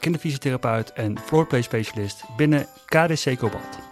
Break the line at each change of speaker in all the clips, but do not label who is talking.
kinderfysiotherapeut en floorplay specialist binnen KDC Cobalt.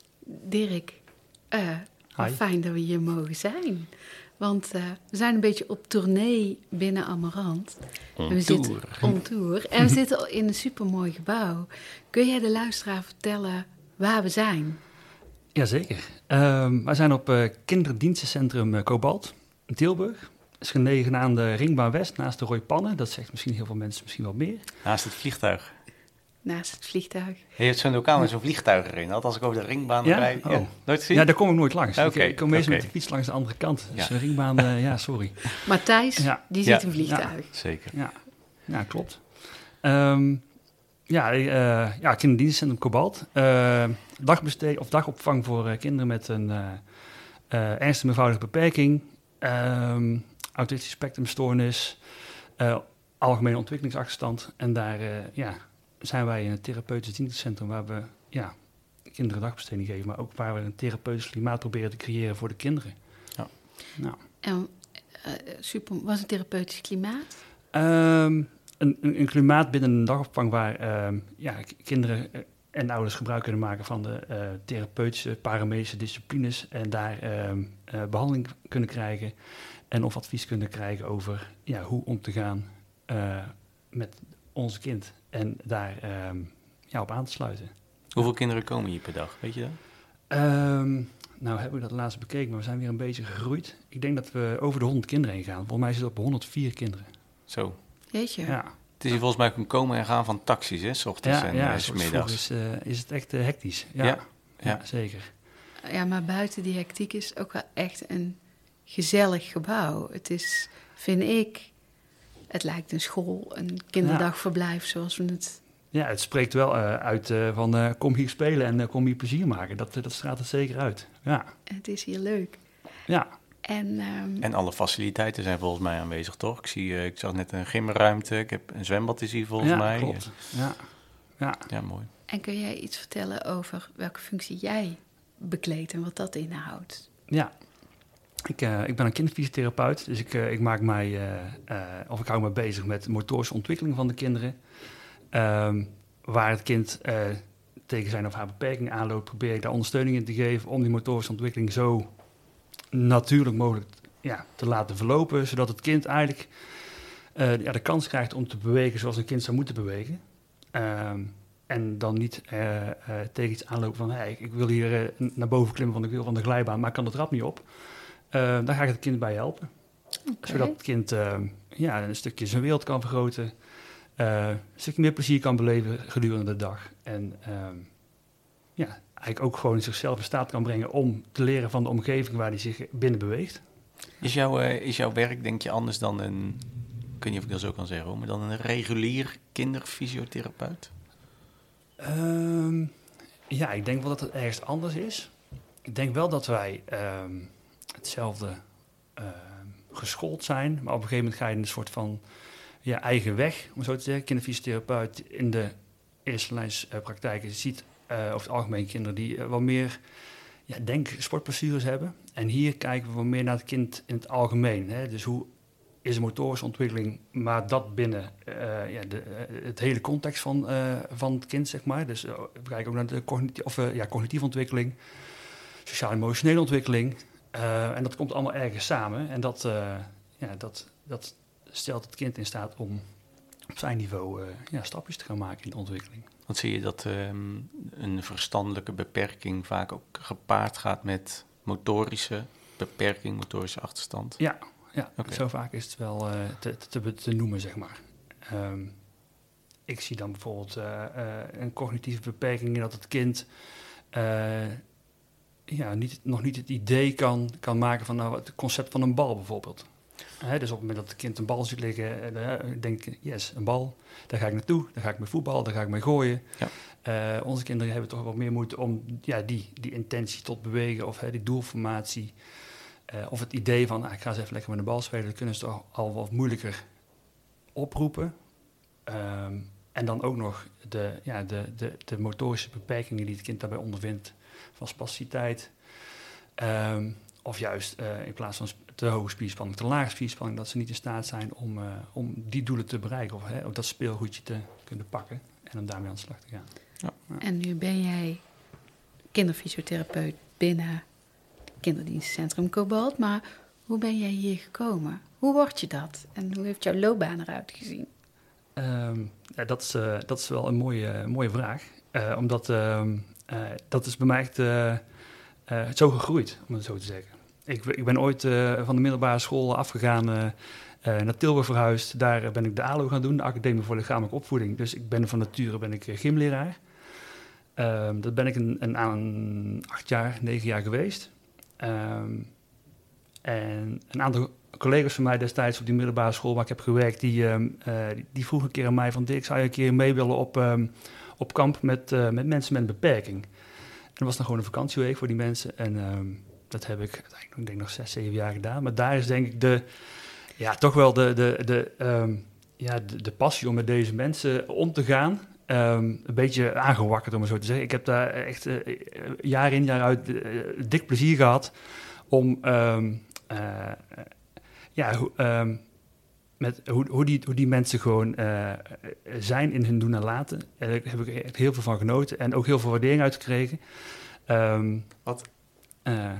Dirk. eh, fijn dat we hier mogen zijn. Want eh, we zijn een beetje op tournee binnen Amarant. En we zitten on tour. En we zitten in een supermooi gebouw. Kun jij de luisteraar vertellen waar we zijn?
Jazeker. Ehm wij zijn op eh kinderdienstencentrum Cobalt in Tilburg. Het is gelegen aan de Ringbaan West naast de Roy Pannen. Dat zegt misschien heel veel mensen misschien wel meer.
Naast het vliegtuig.
Naast het vliegtuig.
Je hebt zo'n lokaal met zo'n vliegtuig erin. Als ik over de ringbaan
Ja?
rijd.
Oh.
Ja. Nooit gezien?
Ja, daar kom ik nooit langs. Ik-
Oké,
ik, kom meestal met de fiets langs de andere kant. Dus
Ja.
de ringbaan, eh, ja, sorry.
Maar Thijs,
Ja.
die
Ja.
ziet een vliegtuig.
Zeker.
Ja, ja klopt. Ehm, ja, eh, ja, kinderdienstencentrum Cobalt. Eh dagbesteed, of dagopvang voor eh, kinderen met een eh eh, ernstige meervoudige beperking. ehm autistisch spectrumstoornis. eh, algemene ontwikkelingsachterstand. En daar eh, ja, zijn wij in het therapeutisch dienstencentrum waar we ja, kinderen dagbesteding geven. Maar ook waar we een therapeutisch klimaat proberen te creëren voor de kinderen.
Ja.
Nou.
En eh, super, was een therapeutisch klimaat?
Ehm, een, een, een klimaat binnen een dagopvang waar ehm, ja, kinderen eh, en ouders gebruik kunnen maken van de eh, therapeutische, paramedische disciplines en daar ehm, eh, behandeling kunnen krijgen en of advies kunnen krijgen over ja, hoe om te gaan eh, met ons kind en daar ehm, ja, op aan te sluiten.
Hoeveel kinderen komen hier per dag? Weet je dat?
Ehm, nou heb ik dat laatst bekeken, maar we zijn weer een beetje gegroeid. Ik denk dat we over de 100 kinderen heen gaan. Volgens mij zit het op 104 kinderen.
Zo.
Jeetje.
Ja.
Het is hier volgens mij een komen en gaan van taxis, hè? S ochtends
Ja,
en
ja
eh, s middags.
is, eh, is het echt eh, hectisch. Ja,
Ja,
ja.
ja.
zeker.
Ja, maar buiten die hectiek is het ook wel echt een gezellig gebouw. Het is, vind ik, het lijkt een school, een kinderdagverblijf zoals we het...
Ja, het spreekt wel eh, uit eh, van eh, kom hier spelen en eh, kom hier plezier maken. Dat, dat straalt het zeker uit. Ja,
Het is hier leuk.
ja.
En, ehm,
En alle faciliteiten zijn volgens mij aanwezig, toch? Ik, zie, eh, ik zag net een gymruimte. Ik heb een zwembad is hier volgens
ja,
mij.
klopt. Ja. Ja.
Ja, mooi.
en kun jij iets vertellen over welke functie jij bekleedt en wat dat inhoudt?
ja. Ik, eh, ik ben een kinderfysiotherapeut, dus ik, eh, ik maak mij, eh, of ik hou me bezig met motorische ontwikkeling van de kinderen. Ehm, waar het kind tegen zijn of haar beperking aanloopt, probeer ik daar ondersteuning in te geven om die motorische ontwikkeling zo natuurlijk mogelijk ja, te laten verlopen, zodat het kind eigenlijk ja, de kans krijgt om te bewegen zoals een kind zou moeten bewegen. Ehm, en dan niet tegen iets aanlopen van, hey, ik, ik wil hier naar boven klimmen van de, wil van de glijbaan, maar ik kan de trap niet op. Eh, dan ga ik het kind bij helpen, zodat het kind eh, ja, een stukje zijn wereld kan vergroten, eh, een stukje meer plezier kan beleven gedurende de dag. En ehm, ja, eigenlijk ook gewoon zichzelf in staat kan brengen om te leren van de omgeving waar hij zich binnen beweegt.
Is, jouw, is jouw werk, denk je, anders dan een... Ik weet niet of ik dat zo kan zeggen, hoor, maar dan een regulier kinderfysiotherapeut?
Ehm, ja, ik denk wel dat het ergens anders is. Ik denk wel dat wij ehm, hetzelfde ehm, geschoold zijn, maar op een gegeven moment ga je in een soort van ja, eigen weg, om zo te zeggen. Kinderfysiotherapeut in de eerste lijns eh, praktijk je ziet eh, over het algemeen kinderen die eh, wel meer ja, denk sportblessures hebben. En hier kijken we wel meer naar het kind in het algemeen. Hè? Dus hoe is de motorische ontwikkeling, maar dat binnen ja, de, het hele context van, van het kind, zeg maar. Dus we kijken ook naar de cognitieve, of, ja, cognitieve ontwikkeling, sociaal-emotionele ontwikkeling. Eh, en dat komt allemaal ergens samen. En dat, eh, ja, dat, dat stelt het kind in staat om op zijn niveau ja, stapjes te gaan maken in de ontwikkeling.
Want zie je dat ehm, een verstandelijke beperking vaak ook gepaard gaat met motorische beperking, motorische achterstand?
Ja, ja zo vaak is het wel te, te, te, noemen, zeg maar. Ehm, ik zie dan bijvoorbeeld een cognitieve beperking in dat het kind ja, niet, nog niet het idee kan, kan maken van nou, het concept van een bal bijvoorbeeld. Dus op het moment dat het kind een bal ziet liggen, uh, denk ik, yes, een bal, daar ga ik naartoe, daar ga ik mee voetballen, daar ga ik mee gooien. Ja. Uh, onze kinderen hebben toch wat meer moeite om ja, die, die intentie tot bewegen of die doelformatie. Uh, of het idee van, ah, ik ga eens even lekker met de bal spelen, dat kunnen ze toch al wat moeilijker oproepen. Um, en dan ook nog de, ja, de, de, de motorische beperkingen die het kind daarbij ondervindt van spasticiteit. Um, of juist uh, in plaats van te hoge spierspanning, te lage spierspanning, dat ze niet in staat zijn om, uh, om die doelen te bereiken. Of hè, dat speelgoedje te kunnen pakken en om daarmee aan de slag te gaan.
Ja. En nu ben jij kinderfysiotherapeut binnen kinderdienstencentrum Cobalt, maar hoe ben jij hier gekomen? Hoe word je dat? En hoe heeft jouw loopbaan eruit gezien?
Um, ja, dat, is, uh, dat is wel een mooie, mooie vraag. omdat um, uh, dat is bij mij echt uh, uh, zo gegroeid, om het zo te zeggen. Ik, ik ben ooit van de middelbare school afgegaan, naar Tilburg verhuisd. Daar ben ik de ALO gaan doen, de Academie voor Lichamelijke Opvoeding. Dus ik ben van nature ben ik gymleraar. Ehm, dat ben ik een, een, aan acht jaar, negen jaar geweest. Um, en een aantal collega's van mij destijds op die middelbare school waar ik heb gewerkt, die, um, die, vroegen een keer aan mij van zou je een keer mee willen op op kamp met, uh, met mensen met een beperking. En dat was dan gewoon een vakantieweek voor die mensen. En ehm, dat heb ik, ik denk nog zes, zeven jaar gedaan. Maar daar is denk ik de, ja, toch wel de, de, de, um, ja, de, passie om met deze mensen om te gaan. Um, een beetje aangewakkerd, om het zo te zeggen. Ik heb daar echt uh, jaar in, jaar uit uh, dik plezier gehad om ja, met hoe, hoe, die, hoe die mensen gewoon uh, zijn in hun doen en laten. En daar heb ik echt heel veel van genoten en ook heel veel waardering uitgekregen.
Um, wat, uh,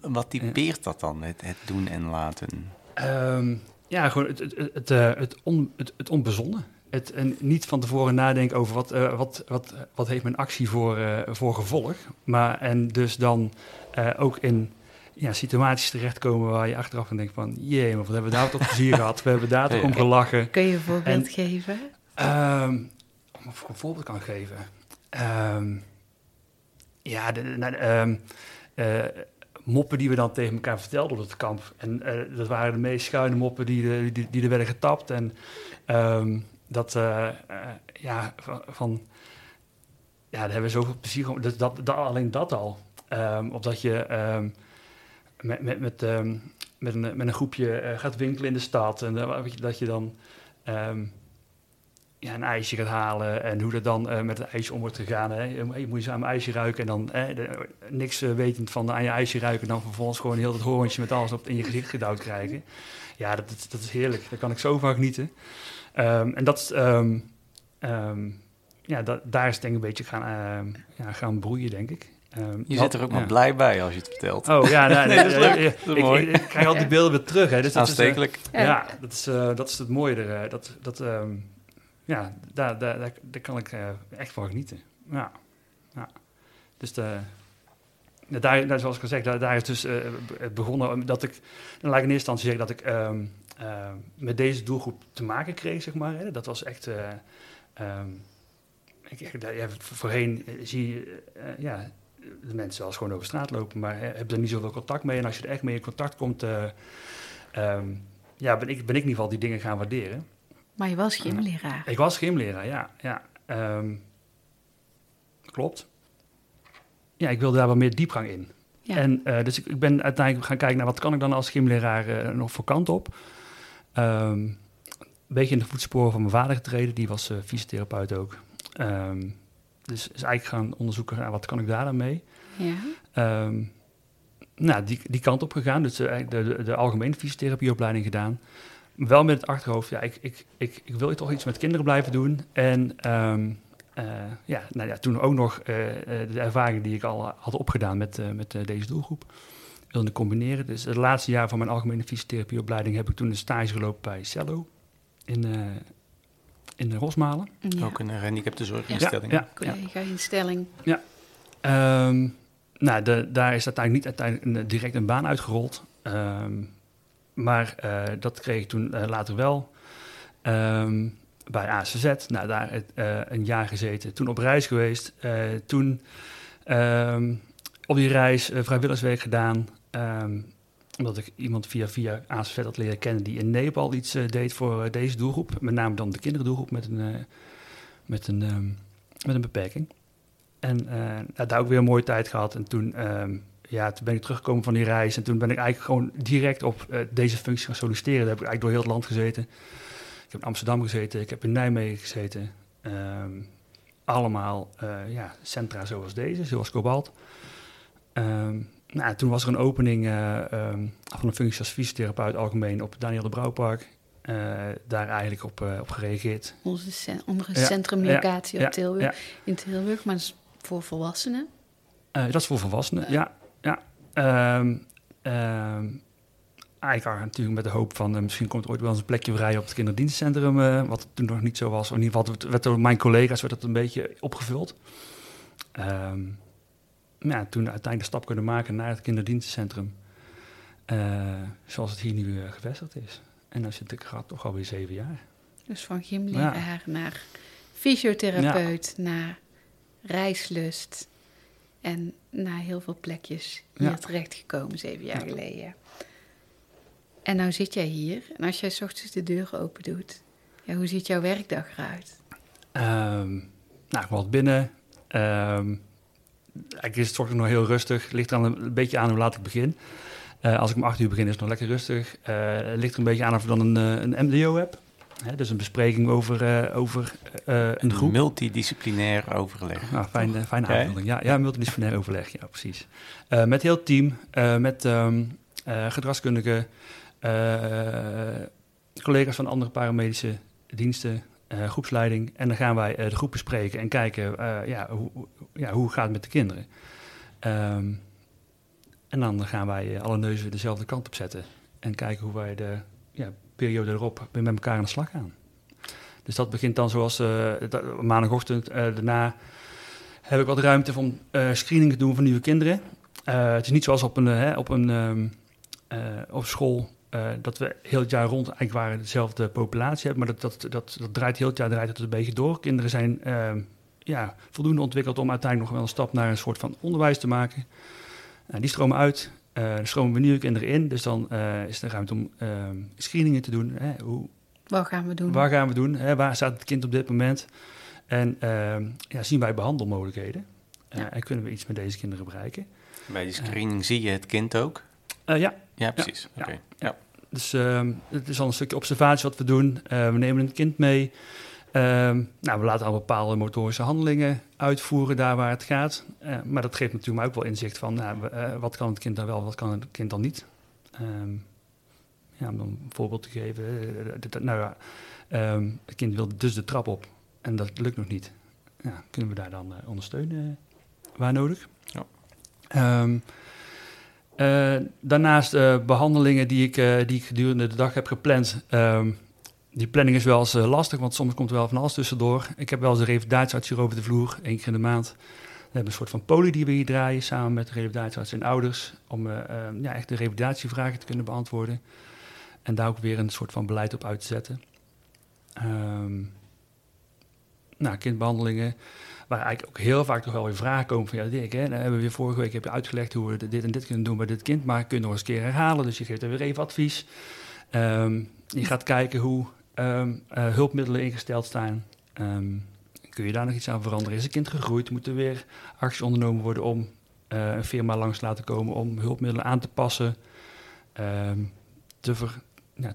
wat typeert dat dan, het, het doen en laten?
Um, ja, gewoon het, het, het, het, on, het, het onbezonnen. Het, en niet van tevoren nadenken over wat, uh, wat, wat, wat heeft mijn actie voor, voor gevolg. Maar en dus dan ook in ja, situaties terechtkomen waar je achteraf dan denkt van... jee, maar wat hebben we daar toch plezier gehad? We hebben daar toch om gelachen.
Kun je een voorbeeld geven?
Um, om een voorbeeld kan geven? Um, ja, de, um, uh, moppen die we dan tegen elkaar vertelden op het kamp. En uh, dat waren de meest schuine moppen die, die, die er werden getapt. En dat, uh, ja, van, van... Ja, daar hebben we zoveel plezier... Dat, dat, dat, alleen dat al. Um, opdat je met, met, met, um, met, een, met een groepje uh, gaat winkelen in de stad. En uh, dat je dan um, ja, een ijsje gaat halen. En hoe dat dan uh, met het ijsje om wordt gegaan. Hè. Je, moet je samen ijsje ruiken. En dan niks wetend van aan je ijsje ruiken. En dan vervolgens gewoon heel het hoorntje met alles op in je gezicht gedouwd krijgen. Ja, dat, dat, dat is heerlijk. Daar kan ik zo van genieten. Um, en dat ja, dat, daar is denk ik een beetje gaan, ja, gaan broeien, denk ik.
Um, je zit er ook maar blij bij als je het vertelt.
Oh ja, nee, nee, dat is leuk. dat is mooi. Ik, ik, krijg al die beelden weer terug. Hè.
Dus Aanstekelijk.
Dat is, uh, ja, dat is, uh, dat is het mooie er. Uh, dat, dat, um, ja, daar, daar, daar, daar, kan ik echt van genieten. Ja, ja. Dus de, daar, daar, zoals ik al zeg, daar, daar is dus begonnen dat ik, dan laat ik in eerste instantie zeggen dat ik um, met deze doelgroep te maken kreeg, zeg maar. Hè. Dat was echt, um, ik, ja, voorheen zie je, ja, de mensen eens gewoon over straat lopen, maar heb er niet zoveel contact mee. En als je er echt mee in contact komt, uh, um, ja, ben ik, ben ik in ieder geval die dingen gaan waarderen.
Maar je was gymleraar.
ik was gymleraar, ja. ja. Um, klopt. Ja, ik wilde daar wat meer diepgang in. Ja. En uh, dus ik, ik, ben uiteindelijk gaan kijken naar wat kan ik dan als gymleraar uh, nog voor kant op. Um, een beetje in de voetsporen van mijn vader getreden, die was fysiotherapeut ook. Um, dus is eigenlijk gaan onderzoeken, nou, wat kan ik daar dan mee? Ja. Um, nou, die, die kant op gegaan. Dus de, de, de algemene fysiotherapieopleiding gedaan. Wel met het achterhoofd, ja, ik, ik, ik, ik wil toch iets met kinderen blijven doen. En um, uh, ja, nou ja, toen ook nog uh, de ervaring die ik al had opgedaan met, uh, met deze doelgroep wilde combineren. Dus het laatste jaar van mijn algemene fysiotherapieopleiding heb ik toen een stage gelopen bij Cello. in, in Rosmalen.
Ja. Ook een gehandicaptenzorginstelling. Ja,
ja,
collega-instelling.
Ja. Um, nou, de, daar is uiteindelijk niet uiteindelijk direct een baan uitgerold. Um, maar uh, dat kreeg ik toen uh, later wel. Um, bij ACZ, nou, daar uh, een jaar gezeten. Toen op reis geweest. toen op die reis vrijwilligerswerk gedaan. Omdat ik iemand via, via ACZ had leren kennen die in Nepal iets deed voor deze doelgroep. Met name dan de kinderdoelgroep met een, met een, met een beperking. En uh, daar ook weer een mooie tijd gehad. En toen, um, ja, toen ben ik teruggekomen van die reis. En toen ben ik eigenlijk gewoon direct op deze functie gaan solliciteren. Daar heb ik eigenlijk door heel het land gezeten. Ik heb in Amsterdam gezeten, ik heb in Nijmegen gezeten. Um, allemaal ja, centra zoals deze, zoals Cobalt. Nou, toen was er een opening van een functie als fysiotherapeut algemeen op Daniel de Brouwpark. daar eigenlijk op, op gereageerd.
Onze, ja, centrum educatie ja, op Tilburg, in Tilburg, maar dat is voor volwassenen?
Uh, dat is voor volwassenen, ja. ja. Um, um, eigenlijk natuurlijk met de hoop van uh, misschien komt er ooit wel eens een plekje vrij op het kinderdienstcentrum, uh, wat toen nog niet zo was. In ieder geval werd door mijn collega's werd dat een beetje opgevuld. Um, ja, toen uiteindelijk de stap kunnen maken naar het kinderdienstcentrum, zoals het hier nu gevestigd is. En dan zit ik gaat toch alweer zeven jaar.
Dus van gymleraar ja. naar fysiotherapeut, ja. naar reislust. En naar heel veel plekjes hier ja. terechtgekomen, zeven jaar geleden. En nou zit jij hier. En als jij s ochtends de deur open doet, ja, hoe ziet jouw werkdag eruit?
Um, nou, ik word binnen. Um, eigenlijk is het ochtends nog heel rustig. Ligt er een, een beetje aan hoe laat ik begin. Uh, als ik om acht uur begin, is het nog lekker rustig. Uh, ligt er een beetje aan of ik dan een, eh, een MDO heb. Hè, dus een bespreking over, over een groep.
Multidisciplinair overleg.
Nou, fijne, aanvulling. Ja, ja, multidisciplinair overleg, ja, precies. Met heel het team, met um, gedragskundigen, collega's van andere paramedische diensten, groepsleiding. En dan gaan wij de groep bespreken en kijken, ja, hoe, ja, hoe gaat het met de kinderen. Um, en dan gaan wij alle neuzen dezelfde kant op zetten en kijken hoe wij de ja, periode erop met elkaar aan de slag gaan. Dus dat begint dan zoals maandagochtend. Daarna heb ik wat ruimte om screening te doen van nieuwe kinderen. het is niet zoals op een, op een um, op school dat we heel het jaar rond eigenlijk waren dezelfde populatie hebben. Maar dat, dat, dat, dat draait heel het jaar draait het een beetje door. Kinderen zijn ehm, ja, voldoende ontwikkeld om uiteindelijk nog wel een stap naar een soort van onderwijs te maken. die stromen uit. Uh, er stromen we nieuwe kinderen in, dus dan uh, is er ruimte om uh, screeningen te doen. Hè, hoe,
Wat gaan we doen?
Waar gaan we doen? Hè, waar staat het kind op dit moment? En ehm, ja, zien wij behandelmogelijkheden? Ja. En kunnen we iets met deze kinderen bereiken?
Bij die screening zie je het kind ook?
ja.
Ja, precies. Ja. Okay.
Dus ehm, het is al een stukje observatie wat we doen. we nemen een kind mee. Um, nou, we laten al bepaalde motorische handelingen uitvoeren daar waar het gaat. Uh, maar dat geeft natuurlijk ook wel inzicht van nou, uh, wat kan het kind dan wel, wat kan het kind dan niet. Um, ja, om een voorbeeld te geven. Uh, nou um, het kind wil dus de trap op en dat lukt nog niet. Ja, kunnen we daar dan ondersteunen waar nodig? Ja. Daarnaast behandelingen die ik, die ik gedurende de dag heb gepland die planning is wel eens lastig, want soms komt er wel van alles tussendoor. Ik heb wel eens een revalidatiearts hier over de vloer, één keer in de maand. We hebben een soort van poli die we hier draaien, samen met de revalidatiearts en ouders, om uh, ja, echt de revalidatievragen te kunnen beantwoorden. En daar ook weer een soort van beleid op uit te zetten. Um, nou, kindbehandelingen, waar eigenlijk ook heel vaak toch wel weer vragen komen van... ja, Dirk, hè, dan hebben we weer vorige week heb je uitgelegd hoe we dit en dit kunnen doen bij dit kind... maar kun nog eens een keer herhalen, dus je geeft er weer even advies. Um, je gaat kijken hoe um, uh, hulpmiddelen ingesteld staan. Um, kun je daar nog iets aan veranderen? Is een kind gegroeid? Moet er weer acties ondernomen worden om uh, een firma langs te laten komen om hulpmiddelen aan te passen, te, ver,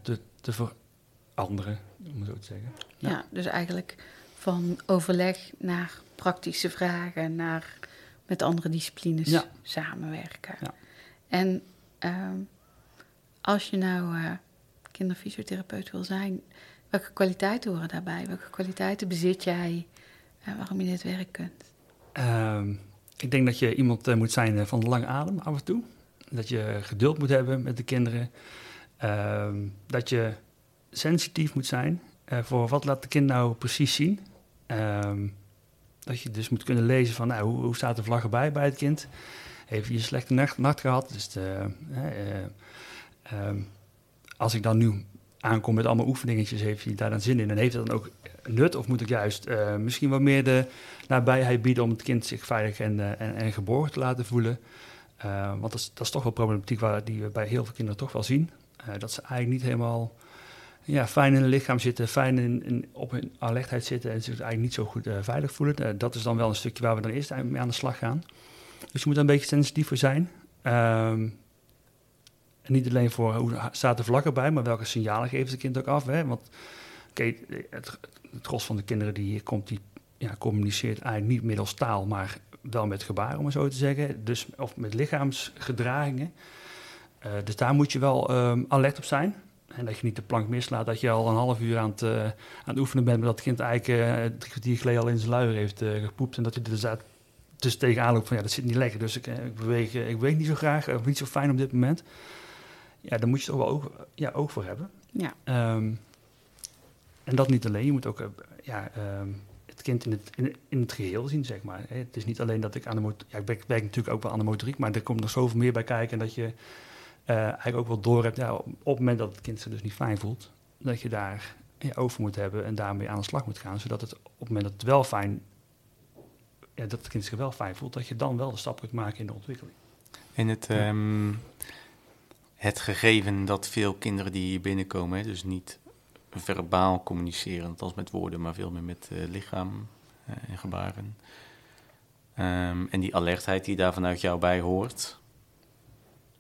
te, te veranderen, om zo te zeggen.
Ja, dus eigenlijk van overleg naar praktische vragen, naar met andere disciplines ja. samenwerken. Ja. En als je nou uh, kinderfysiotherapeut wil zijn, Welke kwaliteiten horen daarbij? Welke kwaliteiten bezit jij uh, waarom je dit werk kunt?
Um, ik denk dat je iemand uh, moet zijn eh, van de lange adem af en toe. Dat je geduld moet hebben met de kinderen. Um, dat je sensitief moet zijn. voor wat laat de kind nou precies zien. Ehm, dat je dus moet kunnen lezen van nou, hoe, hoe, staat de vlag erbij bij het kind. Heeft hij een slechte nacht, nacht gehad? Dus de, ehm, als ik dan nu aankom met allemaal oefeningetjes, heeft hij daar dan zin in? En heeft het dan ook nut? Of moet ik juist misschien wat meer de nabijheid bieden om het kind zich veilig en, en, en geborgen te laten voelen? want dat is, dat is, toch wel problematiek waar, die we bij heel veel kinderen toch wel zien. dat ze eigenlijk niet helemaal ja, fijn in het lichaam zitten, fijn in, in, op hun alertheid zitten en zich eigenlijk niet zo goed uh, veilig voelen. Uh, dat is dan wel een stukje waar we dan eerst mee aan de slag gaan. Dus je moet er een beetje sensitief voor zijn. Um, en niet alleen voor hoe staat de vlag erbij, maar welke signalen geeft het kind ook af. Hè? Want het, het gros van de kinderen die hier komt, die ja, communiceert eigenlijk niet middels taal, maar wel met gebaren, om het zo te zeggen. Dus, of met lichaamsgedragingen. Uh, dus daar moet je wel um, alert op zijn. En dat je niet de plank mislaat, dat je al een half uur aan het, uh, aan het oefenen bent, maar dat het kind eigenlijk uh, drie kwartier geleden al in zijn luier heeft uh, gepoept. En dat je er dus, dus tegenaan loopt van ja, dat zit niet lekker. Dus ik, ik, beweeg, ik beweeg niet zo graag, of niet zo fijn op dit moment. Ja, daar moet je toch wel oog, ja, oog voor hebben.
Ja.
Um, en dat niet alleen, je moet ook ja, um, het kind in het, in, in, het geheel zien, zeg maar. Het is niet alleen dat ik aan de motoriek, ja, ik werk, werk natuurlijk ook wel aan de motoriek, maar er komt nog zoveel meer bij kijken en dat je uh, eigenlijk ook wel door hebt, ja, op, op, het moment dat het kind zich dus niet fijn voelt, dat je daar ja, over moet hebben en daarmee aan de slag moet gaan, zodat het op het moment dat het wel fijn, ja, dat het kind zich wel fijn voelt, dat je dan wel de stap kunt maken in de ontwikkeling.
En het, um, het gegeven dat veel kinderen die hier binnenkomen, hè, dus niet verbaal communiceren, als met woorden, maar veel meer met uh, lichaam uh, en gebaren. Um, en die alertheid die daar vanuit jou bij hoort,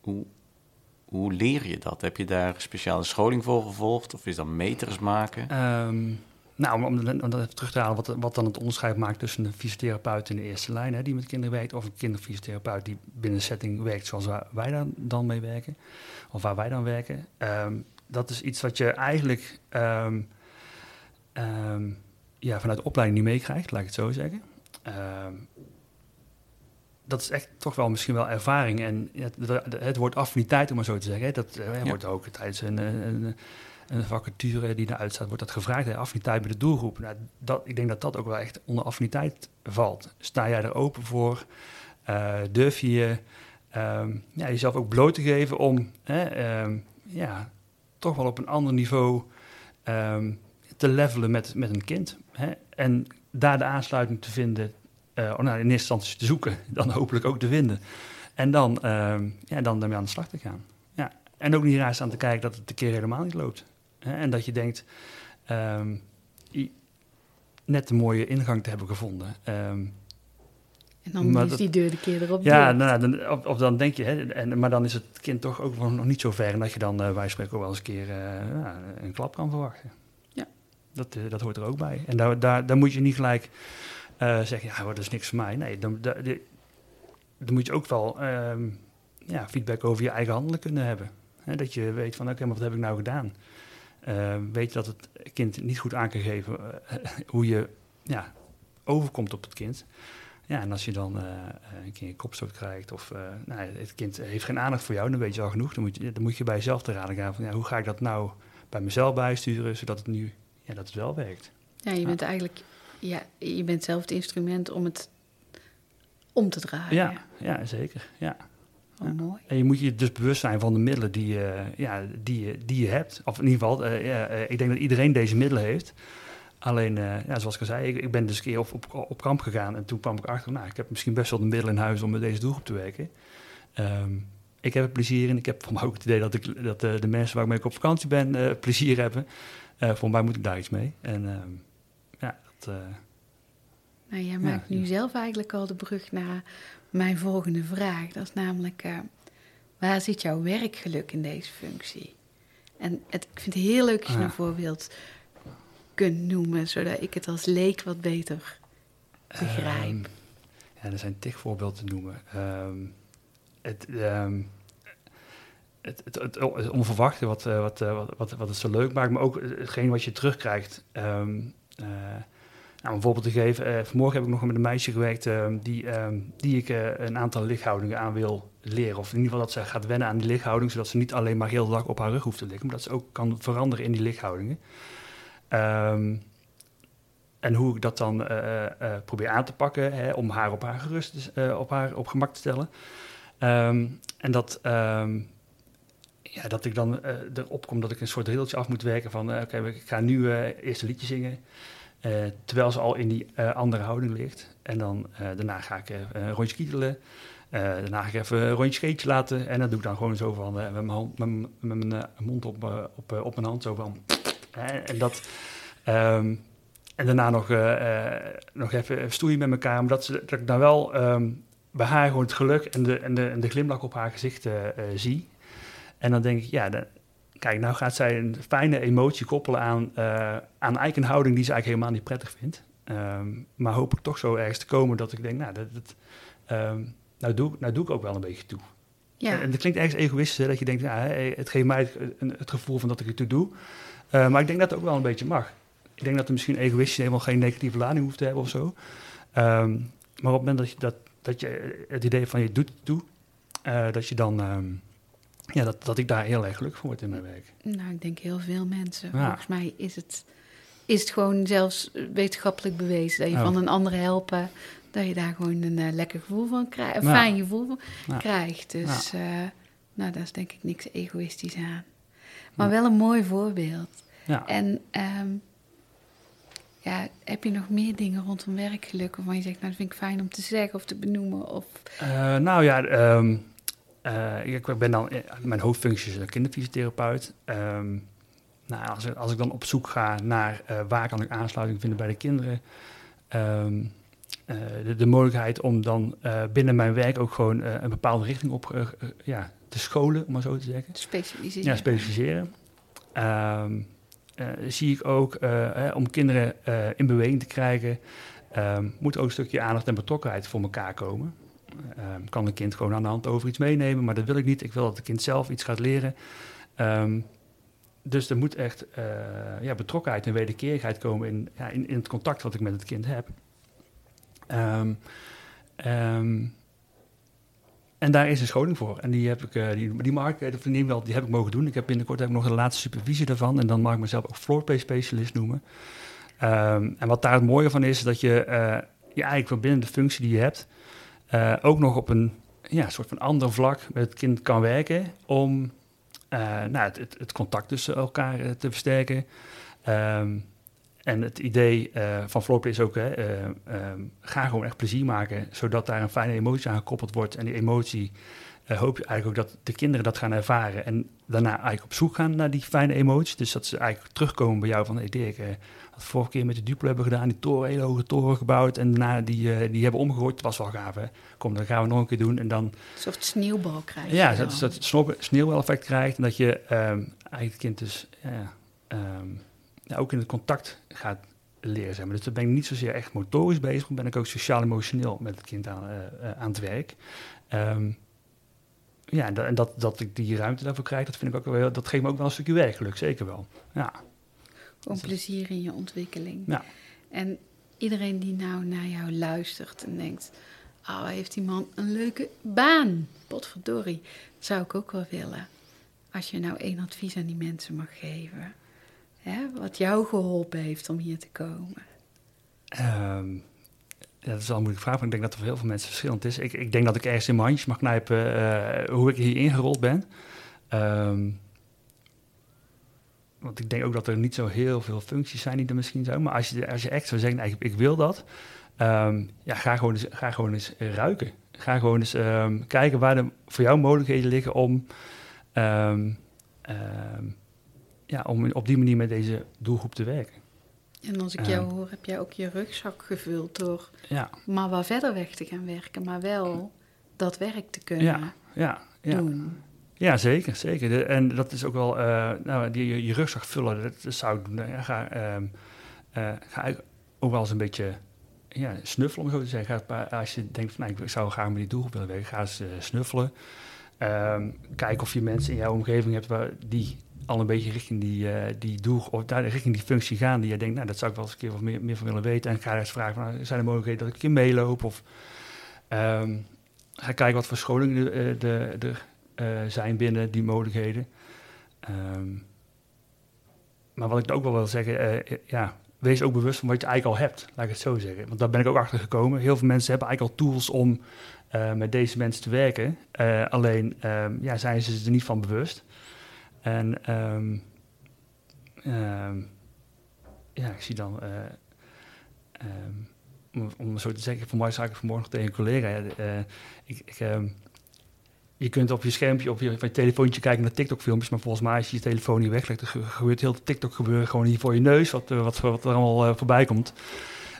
hoe, hoe leer je dat? Heb je daar speciale scholing voor gevolgd? Of is dat meters maken?
Um, nou, om, om, dat even terug te halen, wat, wat dan het onderscheid maakt tussen een fysiotherapeut in de eerste lijn, hè, die met kinderen werkt, of een kinderfysiotherapeut die binnen een setting werkt zoals wij daar dan mee werken, of waar wij dan werken. Um, dat is iets wat je eigenlijk um, ja, vanuit de opleiding niet meekrijgt, laat ik het zo zeggen dat is echt toch wel misschien wel ervaring. En het, het woord affiniteit, om maar zo te zeggen, dat ja. wordt ook tijdens een, een, een, vacature die eruit staat, wordt dat gevraagd. Hè, affiniteit bij de doelgroep. Nou, dat, ik denk dat dat ook wel echt onder affiniteit valt. Sta jij er open voor? Uh, durf je um, ja, jezelf ook bloot te geven om um, ja, toch wel op een ander niveau um, te levelen met, met een kind? Hè? En daar de aansluiting te vinden uh, nou, in eerste instantie te zoeken, dan hopelijk ook te vinden. En dan, uh, ja, dan daarmee aan de slag te gaan. Ja. En ook niet raar staan te kijken dat het een keer helemaal niet loopt. Hè? En dat je denkt, um, net een mooie ingang te hebben gevonden. Um,
en dan is dat, die deur de keer erop
Ja, nou, dan, of, of, dan denk je, hè, en, maar dan is het kind toch ook nog niet zo ver... en dat je dan, uh, wij spreken ook wel eens een keer uh, een klap kan verwachten.
Ja.
Dat, uh, dat hoort er ook bij. En daar, daar, daar moet je niet gelijk uh, zeg je, ja, dat is niks voor mij. Nee, dan, dan, dan moet je ook wel um, ja, feedback over je eigen handelen kunnen hebben. dat je weet van, oké, okay, maar wat heb ik nou gedaan? Uh, weet je dat het kind niet goed aan kan geven uh, hoe je ja, overkomt op het kind. Ja, en als je dan uh, een keer een kopstoot krijgt of nou, het kind heeft geen aandacht voor jou, dan weet je al genoeg. Dan moet je, dan moet je bij jezelf te raden gaan van, ja, hoe ga ik dat nou bij mezelf bijsturen, zodat het nu ja, dat het wel werkt.
Ja, je bent eigenlijk ja, je bent zelf het instrument om het om te draaien.
Ja, ja zeker. Ja.
Oh, ja. mooi.
En je moet je dus bewust zijn van de middelen die je, ja, die je, die je hebt. Of in ieder geval, uh, ja, uh, ik denk dat iedereen deze middelen heeft. Alleen, uh, ja, zoals ik al zei, ik, ik, ben dus een keer op, op, op kamp gegaan. En toen kwam ik achter, nou, ik heb misschien best wel de middelen in huis om met deze doelgroep te werken. Um, ik heb er plezier in. Ik heb voor mij ook het idee dat, ik, dat de mensen waarmee ik op vakantie ben plezier hebben. voor mij moet ik daar iets mee. En ehm,
uh, nou, jij maakt nu zelf eigenlijk al de brug naar mijn volgende vraag. Dat is namelijk, uh, waar zit jouw werkgeluk in deze functie? En het, ik vind het heel leuk als je een voorbeeld kunt noemen, zodat ik het als leek wat beter begrijp. Um,
ja, er zijn tig voorbeelden te noemen. Um, het, um, het, het, het, het, onverwachte wat, uh, wat, wat, wat, het zo leuk maakt, maar ook hetgeen wat je terugkrijgt. Uh, nou, een voorbeeld te geven, uh, vanmorgen heb ik nog met een meisje gewerkt uh, die, uh, die ik eh, een aantal lichthoudingen aan wil leren. Of in ieder geval dat ze gaat wennen aan die lichthouding, zodat ze niet alleen maar heel dag op haar rug hoeft te liggen, maar dat ze ook kan veranderen in die lichthoudingen. Ehm, en hoe ik dat dan probeer aan te pakken hè, om haar op haar gerust, op haar op gemak te stellen. Ehm, en dat, ehm, ja, dat ik dan erop kom dat ik een soort riltje af moet werken van... oké, ik ga nu eerst een liedje zingen... terwijl ze al in die andere houding ligt. En dan daarna ga ik een rondje kietelen. Daarna ga ik even een rondje scheetje laten. En dat doe ik dan gewoon zo van met mijn, met, mijn mond op, op, op mijn hand. Zo van. en dat. Um, en daarna nog, nog even stoeien met elkaar. Maar dat, dat ik dan wel um, bij haar gewoon het geluk en de, en de, en de glimlach op haar gezicht zie. En dan denk ik, ja, kijk, nou gaat zij een fijne emotie koppelen aan, aan eigenlijk een houding die ze eigenlijk helemaal niet prettig vindt. Um, maar hoop ik toch zo ergens te komen dat ik denk, nou, dat. dat nou doe, nou doe ik ook wel een beetje toe. Ja. En dat klinkt ergens egoïstisch, hè, dat je denkt, ja, het geeft mij het, het, gevoel van dat ik het toe doe. Uh, maar ik denk dat het ook wel een beetje mag. Ik denk dat er misschien egoïstisch helemaal geen negatieve lading hoeft te hebben of zo. Um, maar op het moment dat je, dat, dat je het idee van je doet het toe, uh, dat je dan... Ja, dat, dat ik daar heel erg gelukkig van word in mijn werk.
Nou, ik denk heel veel mensen. Ja. Volgens mij is het, is het gewoon zelfs wetenschappelijk bewezen dat je oh. van een ander helpen dat je daar gewoon een uh, lekker gevoel van krijgt, een fijn gevoel van krijgt. Dus uh, nou, daar is denk ik niks egoïstisch aan. Maar wel een mooi voorbeeld. En um, ja, heb je nog meer dingen rondom werkgeluk waarvan je zegt, nou, dat vind ik fijn om te zeggen of te benoemen? Of...
Uh, nou ja, um, ik ben dan, mijn hoofdfunctie is kinderfysiotherapeut. Um, nou, als, als ik dan op zoek ga naar waar kan ik aansluiting vinden bij de kinderen, um, uh, de, de, mogelijkheid om dan binnen mijn werk ook gewoon een bepaalde richting op ja, te scholen, om maar zo te zeggen.
Specialiseren.
Ja, specialiseren. Um, zie ik ook om kinderen in beweging te krijgen, moet ook een stukje aandacht en betrokkenheid voor elkaar komen. Um, kan een kind gewoon aan de hand over iets meenemen, maar dat wil ik niet. Ik wil dat het kind zelf iets gaat leren. dus er moet echt ja, betrokkenheid en wederkerigheid komen in, ja, in, in het contact wat ik met het kind heb. Um, en daar is een scholing voor. En die heb ik, uh, die, die dat neem wel, die heb ik mogen doen. Ik heb binnenkort heb ik nog de laatste supervisie daarvan. En dan mag ik mezelf ook floorplay specialist noemen. En wat daar het mooie van is, dat je, uh, je eigenlijk van binnen de functie die je hebt, uh, ook nog op een ja, soort van ander vlak met het kind kan werken om nou, het, het, contact tussen elkaar te versterken. Um, en het idee van Floorplay is ook, uh, ga gewoon echt plezier maken, zodat daar een fijne emotie aan gekoppeld wordt. En die emotie hoop je eigenlijk ook dat de kinderen dat gaan ervaren en daarna eigenlijk op zoek gaan naar die fijne emoties. Dus dat ze eigenlijk terugkomen bij jou van, hey wat vorige keer met de Duplo hebben gedaan, die toren, hele hoge toren gebouwd en daarna die, die hebben omgegooid. Dat was wel gaaf, hè. Kom, dat gaan we nog een keer doen en dan... Een
soort sneeuwbal krijgen.
Ja, dat, dat het sneeuwbaleffect krijgt en dat je eigenlijk het kind dus... Ja, um, ja, ook in het contact gaat leren. Zeg maar. Dus dan ben ik niet zozeer echt motorisch bezig, maar ben ik ook sociaal-emotioneel met het kind aan, uh, aan het werk. Um, ja, en, dat, en dat, dat ik die ruimte daarvoor krijg, dat vind ik ook wel, dat geeft me ook wel een stukje werkgeluk, zeker wel. Ja.
Gewoon plezier in je ontwikkeling. Ja. En iedereen die nou naar jou luistert en denkt, oh, heeft die man een leuke baan, potverdorie, dat zou ik ook wel willen. Als je nou één advies aan die mensen mag geven. Hè, wat jou geholpen heeft om hier te komen?
Um, ja, dat is wel een moeilijke vraag, maar ik denk dat er voor heel veel mensen verschillend is. Ik, ik denk dat ik ergens in mijn handjes mag knijpen uh, hoe ik hier ingerold ben. Um, want ik denk ook dat er niet zo heel veel functies zijn die er misschien zijn. Maar als je, als je echt zou zeggen, ik, ik wil dat, um, ja, ga, gewoon eens, ga gewoon eens ruiken. Ga gewoon eens um, kijken waar er voor jou mogelijkheden liggen om ja, om op die manier met deze doelgroep te werken.
En als ik jou hoor, heb jij ook je rugzak gevuld door ja. maar wat verder weg te gaan werken, maar wel dat werk te kunnen ja, ja, ja. doen.
Ja, zeker, zeker. en dat is ook wel, uh, nou, die, je, je, rugzak vullen, dat, zou ik ga, uh, ga ook wel eens een beetje ja, snuffelen, om zo te zeggen. Als je denkt van, nou, ik zou graag met die doelgroep willen werken, ga eens snuffelen. Um, kijk of je mensen in jouw omgeving hebt die al een beetje richting die, die doel, of daar, richting die functie gaan die je denkt, nou, dat zou ik wel eens een keer meer, meer van willen weten. En ga eens vragen, van, nou, zijn er mogelijkheden dat ik een keer meeloop? Of um, ga kijken wat voor scholingen er de, uh, zijn binnen die mogelijkheden. Um, maar wat ik ook wel wil zeggen, ja, wees ook bewust van wat je eigenlijk al hebt, laat ik het zo zeggen. Want daar ben ik ook achter gekomen. Heel veel mensen hebben eigenlijk al tools om met deze mensen te werken. alleen ehm, ja, zijn ze er niet van bewust. En um, ja, ik zie dan, om, zo te zeggen, voor mij zag ik vanmorgen tegen een collega. Ik, ik je kunt op je schermpje, op je, op je telefoontje kijken naar TikTok-filmpjes, maar volgens mij als je je telefoon niet weglegt, gebeurt heel veel TikTok gebeuren gewoon hier voor je neus, wat, eh, wat, wat er allemaal uh, voorbij komt.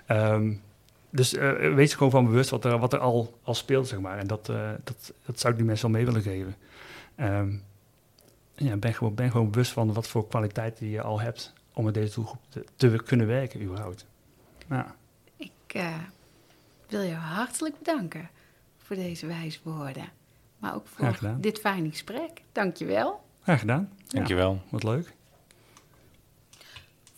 Um, dus uh, wees er gewoon van bewust wat er, wat er al, speelt, zeg maar. En dat, dat, dat zou ik die mensen wel mee willen geven. Um, ja, ben, gewoon, ben gewoon bewust van wat voor kwaliteiten je al hebt om met deze doelgroep te, kunnen werken überhaupt.
Ik wil jou hartelijk bedanken voor deze wijze woorden. Maar ook voor dit fijne gesprek. Dank je wel.
Graag gedaan.
Dank je wel.
Wat leuk.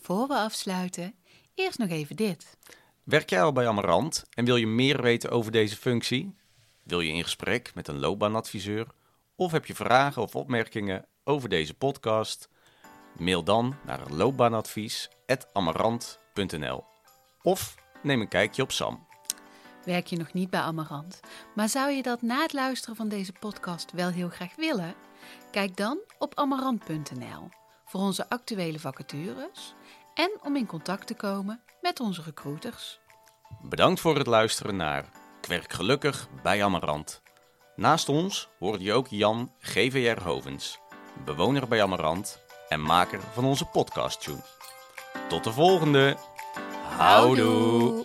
Voor we afsluiten, eerst nog even dit.
Werk jij al bij Amarant en wil je meer weten over deze functie? Wil je in gesprek met een loopbaanadviseur? Of heb je vragen of opmerkingen over deze podcast? Mail dan naar loopbaanadvies.amarant.nl of neem een kijkje op SAM.
Werk je nog niet bij Amarant, maar zou je dat na het luisteren van deze podcast wel heel graag willen? Kijk dan op amarant.nl voor onze actuele vacatures en om in contact te komen met onze recruiters.
Bedankt voor het luisteren naar Kwerk Gelukkig bij Amarant. Naast ons hoorde je ook Jan GVR Hovens, bewoner bij Amarant en maker van onze podcast. Tot de volgende. Houdoe.